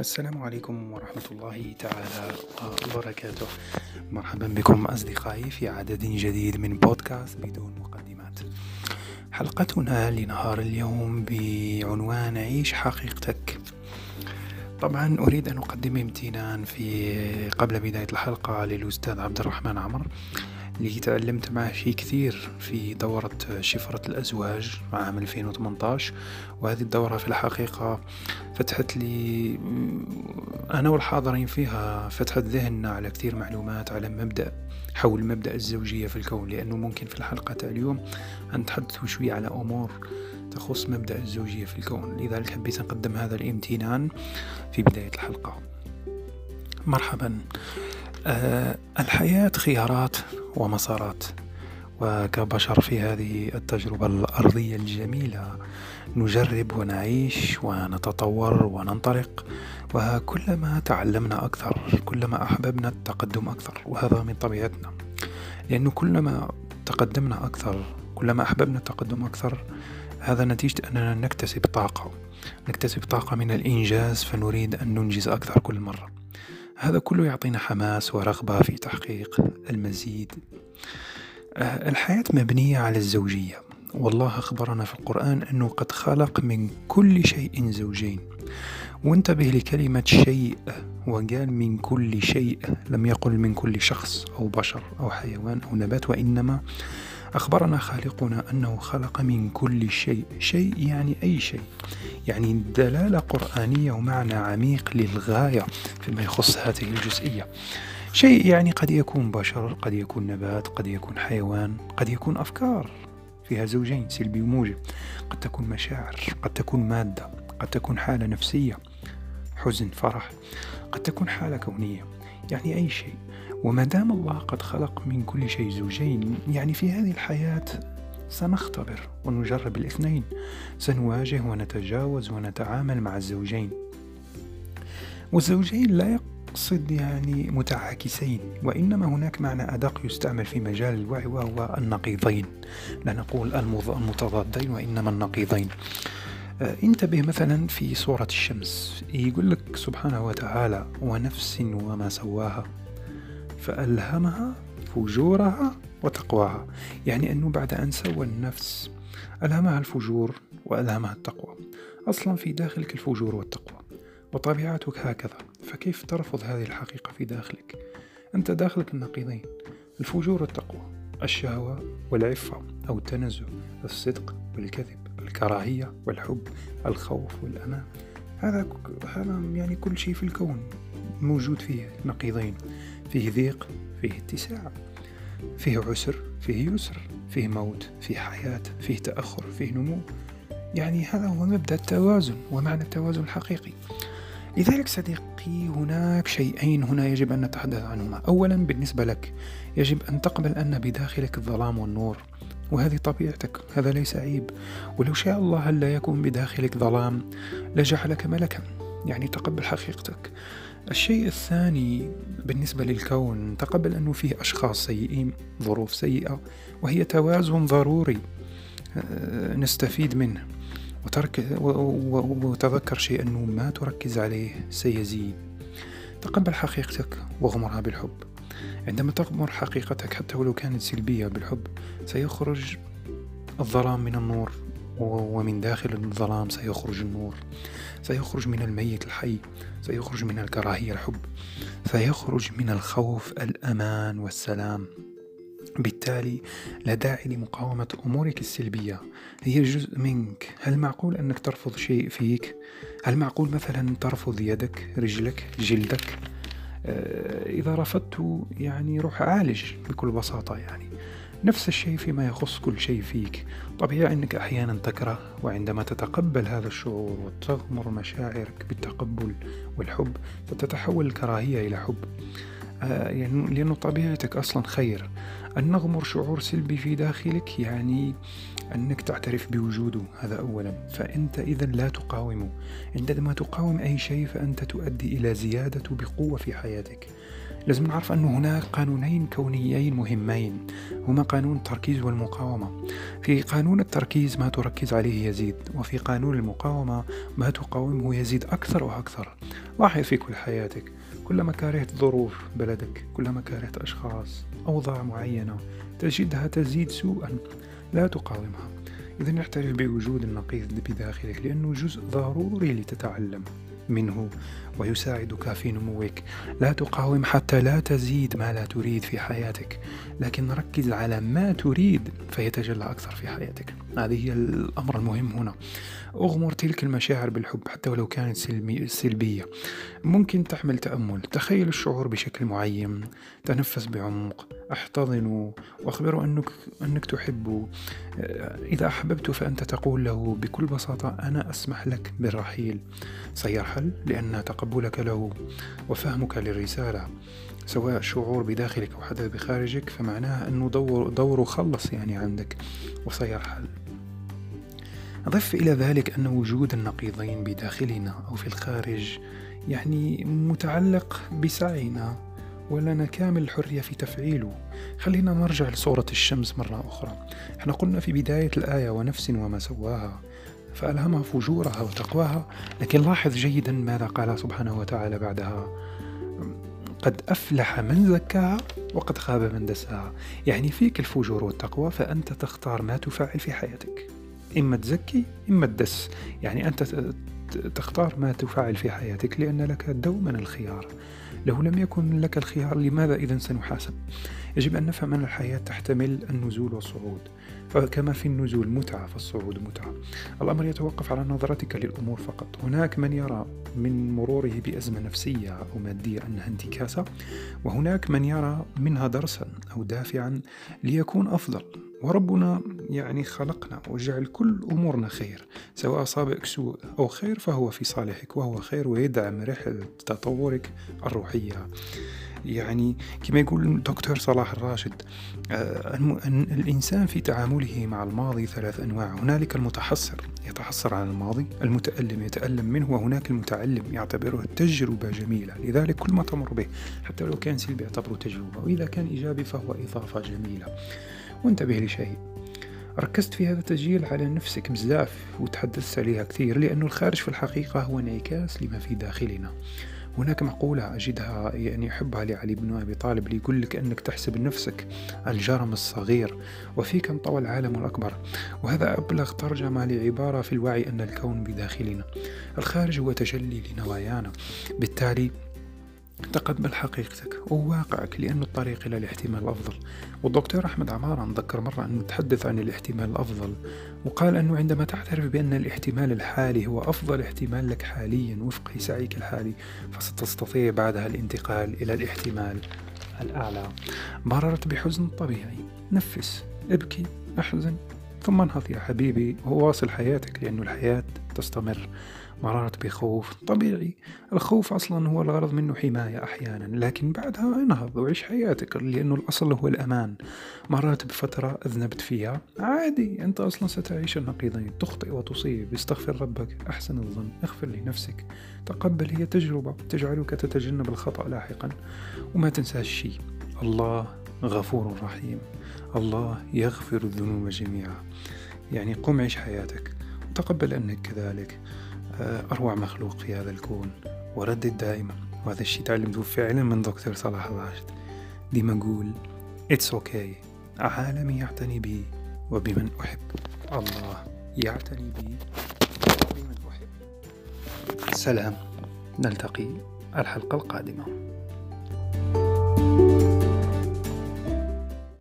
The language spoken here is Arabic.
السلام عليكم ورحمة الله تعالى وبركاته. مرحبا بكم أصدقائي في عدد جديد من بودكاست بدون مقدمات. حلقتنا لنهار اليوم بعنوان عيش حقيقتك. طبعا أريد أن أقدم امتنان في قبل بداية الحلقة للأستاذ عبد الرحمن عمر. اللي تعلمت معه شيء كثير في دورة شفرة الأزواج عام 2018 وهذه الدورة في الحقيقة فتحت لي أنا والحاضرين فيها فتحت ذهننا على كثير معلومات على مبدأ حول مبدأ الزوجية في الكون لأنه ممكن في الحلقة اليوم أن نتحدث شوية على أمور تخص مبدأ الزوجية في الكون. لذلك حبيت أقدم هذا الامتنان في بداية الحلقة. مرحبا. الحياة خيارات ومسارات وكبشر في هذه التجربة الأرضية الجميلة نجرب ونعيش ونتطور وننطلق وكلما تعلمنا أكثر كلما أحببنا التقدم أكثر وهذا من طبيعتنا. لأنه كلما تقدمنا أكثر كلما أحببنا التقدم أكثر هذا نتيجة أننا نكتسب طاقة. نكتسب طاقة من الإنجاز فنريد أن ننجز أكثر كل مرة. هذا كله يعطينا حماس ورغبة في تحقيق المزيد. آه، الحياة مبنية على الزوجية. والله أخبرنا في القرآن أنه قد خلق من كل شيء زوجين. وانتبه لكلمة شيء وقال من كل شيء لم يقل من كل شخص أو بشر أو حيوان أو نبات وإنما أخبرنا خالقنا أنه خلق من كل شيء. شيء يعني أي شيء. يعني دلالة قرآنية ومعنى عميق للغاية فيما يخص هذه الجزئية. شيء يعني قد يكون بشر قد يكون نبات قد يكون حيوان قد يكون أفكار فيها زوجين سلبي وموجب. قد تكون مشاعر قد تكون مادة قد تكون حالة نفسية حزن فرح قد تكون حالة كونية. يعني أي شيء. وما دام الله قد خلق من كل شيء زوجين يعني في هذه الحياة سنختبر ونجرب الاثنين. سنواجه ونتجاوز ونتعامل مع الزوجين. والزوجين لا يقصد يعني متعاكسين وإنما هناك معنى أدق يستعمل في مجال الوعي وهو النقيضين. لا نقول المتضادين وإنما النقيضين. آه، انتبه مثلا في سورة الشمس. يقول لك سبحانه وتعالى ونفس وما سواها. فألهمها فجورها وتقواها يعني أنه بعد أن سوى النفس ألهمها الفجور وألهمها التقوى. أصلا في داخلك الفجور والتقوى وطبيعتك هكذا فكيف ترفض هذه الحقيقة في داخلك؟ أنت داخلك النقيضين الفجور والتقوى الشهوة والعفة أو التنزه الصدق والكذب الكراهية والحب الخوف والأمان. هذا هذا يعني كل شيء في الكون موجود فيه نقيضين. فيه ضيق فيه اتساع فيه عسر فيه يسر فيه موت فيه حياة فيه تأخر فيه نمو. يعني هذا هو مبدأ التوازن ومعنى التوازن الحقيقي. لذلك صديقي هناك شيئين هنا يجب أن نتحدث عنهما. أولا بالنسبة لك يجب أن تقبل أن بداخلك الظلام والنور وهذه طبيعتك هذا ليس عيب. ولو شاء الله لا يكون بداخلك ظلام لجعلك ملكا يعني تقبل حقيقتك. الشيء الثاني بالنسبة للكون تقبل أنه فيه أشخاص سيئين ظروف سيئة وهي توازن ضروري آه، نستفيد منه. وترك وتذكر شيء أنه ما تركز عليه سيزيد. تقبل حقيقتك واغمرها بالحب. عندما تغمر حقيقتك حتى ولو كانت سلبية بالحب سيخرج الظلام من النور. ومن داخل الظلام سيخرج النور. سيخرج من الميت الحي. سيخرج من الكراهية الحب. سيخرج من الخوف الأمان والسلام. بالتالي لا داعي لمقاومة أمورك السلبية. هي جزء منك. هل معقول أنك ترفض شيء فيك؟ هل معقول مثلا ترفض يدك رجلك جلدك؟ آه، إذا رفضت يعني روح عالج بكل بساطة يعني. نفس الشيء فيما يخص كل شيء فيك. طبيعي أنك أحيانا تكره وعندما تتقبل هذا الشعور وتغمر مشاعرك بالتقبل والحب فتتحول الكراهية إلى حب. يعني لأنه طبيعتك أصلا خير. أن نغمر شعور سلبي في داخلك يعني أنك تعترف بوجوده هذا أولا. فأنت إذا لا تقاومه عندما تقاوم أي شيء فأنت تؤدي إلى زيادة بقوة في حياتك. لازم نعرف أن هناك قانونين كونيين مهمين. هما قانون التركيز والمقاومة. في قانون التركيز ما تركز عليه يزيد وفي قانون المقاومة ما تقاومه يزيد أكثر وأكثر. لاحظ في كل حياتك كلما كرهت ظروف بلدك كلما كرهت أشخاص أوضاع معينة تجدها تزيد سوءا لا تقاومها. إذا اعترف بوجود النقيض بداخلك لأنه جزء ضروري لتتعلم منه ويساعدك في نموك. لا تقاوم حتى لا تزيد ما لا تريد في حياتك لكن ركز على ما تريد فيتجلى أكثر في حياتك. هذه هي الأمر المهم هنا. أغمر تلك المشاعر بالحب حتى ولو كانت سلبية. ممكن تحمل تأمل تخيل الشعور بشكل معين تنفس بعمق. احتضنه واخبره أنك, أنك تحبه إذا أحببته فأنت تقول له بكل بساطة أنا أسمح لك بالرحيل. سيرحل لأن تقبلك له وفهمك للرسالة. سواء شعور بداخلك أو حدث بخارجك فمعناها أنه دور دوره خلص يعني عندك. وسيرحل أضف إلى ذلك أن وجود النقيضين بداخلنا أو في الخارج يعني متعلق بسعينا. ولنا كامل الحرية في تفعيله. خلينا نرجع لصورة الشمس مرة أخرى. إحنا قلنا في بداية الآية ونفس وما سواها فألهمها فجورها وتقواها لكن لاحظ جيدا ماذا قال سبحانه وتعالى بعدها. قد أفلح من زكاها وقد خاب من دساها. يعني فيك الفجور والتقوى فأنت تختار ما تفعل في حياتك. إما تزكي إما تدس. يعني أنت تختار ما تفعل في حياتك لأن لك دوما الخيار. لو لم يكن لك الخيار لماذا إذا سنحاسب؟ يجب أن نفهم أن الحياة تحتمل النزول والصعود. فكما في النزول متعة فالصعود متعة. الأمر يتوقف على نظرتك للأمور فقط. هناك من يرى من مروره بأزمة نفسية أو مادية أنها انتكاسة وهناك من يرى منها درسا أو دافعا ليكون أفضل. وربنا يعني خلقنا وجعل كل أمورنا خير سواء أصابك سوء أو خير فهو في صالحك وهو خير ويدعم رحلة تطورك الروحية. يعني كما يقول الدكتور صلاح الراشد آه، الإنسان في تعامله مع الماضي ثلاث أنواع هنالك المتحسر يتحسر على الماضي المتألم يتألم منه وهناك المتعلم يعتبره تجربة جميلة لذلك كل ما تمر به حتى لو كان سلبي يعتبره تجربة وإذا كان إيجابي فهو إضافة جميلة. وانتبه لشيء. ركزت في هذا التسجيل على نفسك بزاف وتحدثت عليها كثير لأنه الخارج في الحقيقة هو انعكاس لما في داخلنا. هناك مقولة أجدها يعني يحبها لعلي بن أبي طالب اللي يقول لك أنك تحسب نفسك الجرم الصغير وفيك انطوى العالم الأكبر. وهذا أبلغ ترجمة لعبارة في الوعي أن الكون بداخلنا. الخارج هو تجلي لنوايانا. بالتالي تقبل حقيقتك وواقعك لأنه الطريق إلى الاحتمال الأفضل والدكتور أحمد عمارة نذكر مرة أنه تحدث عن الاحتمال الأفضل وقال أنه عندما تعترف بأن الاحتمال الحالي هو أفضل احتمال لك حاليا وفق سعيك الحالي فستستطيع بعدها الانتقال إلى الاحتمال الأعلى. مررت بحزن طبيعي. نفس ابكي أحزن ثم انهض يا حبيبي. وواصل حياتك لأن الحياة تستمر. مررت بخوف طبيعي. الخوف أصلا هو الغرض منه حماية أحيانا لكن بعدها انهض وعيش حياتك لأنه الأصل هو الأمان. مررت بفترة أذنبت فيها. عادي أنت أصلا ستعيش النقيضين تخطئ وتصيب. استغفر ربك أحسن الظن. اغفر لنفسك. تقبل هي تجربة. تجعلك تتجنب الخطأ لاحقا. وما تنساش شيء. الله غفور رحيم. الله يغفر الذنوب جميعا. يعني قم عيش حياتك. وتقبل أنك كذلك آه، أروع مخلوق في هذا الكون. وردد دائما. وهذا الشيء تعلمته فعلا من دكتور صلاح الراشد. ديما أقول It's okay. عالمي يعتني بي وبمن أحب. الله يعتني بي وبمن أحب. سلام. نلتقي الحلقة القادمة.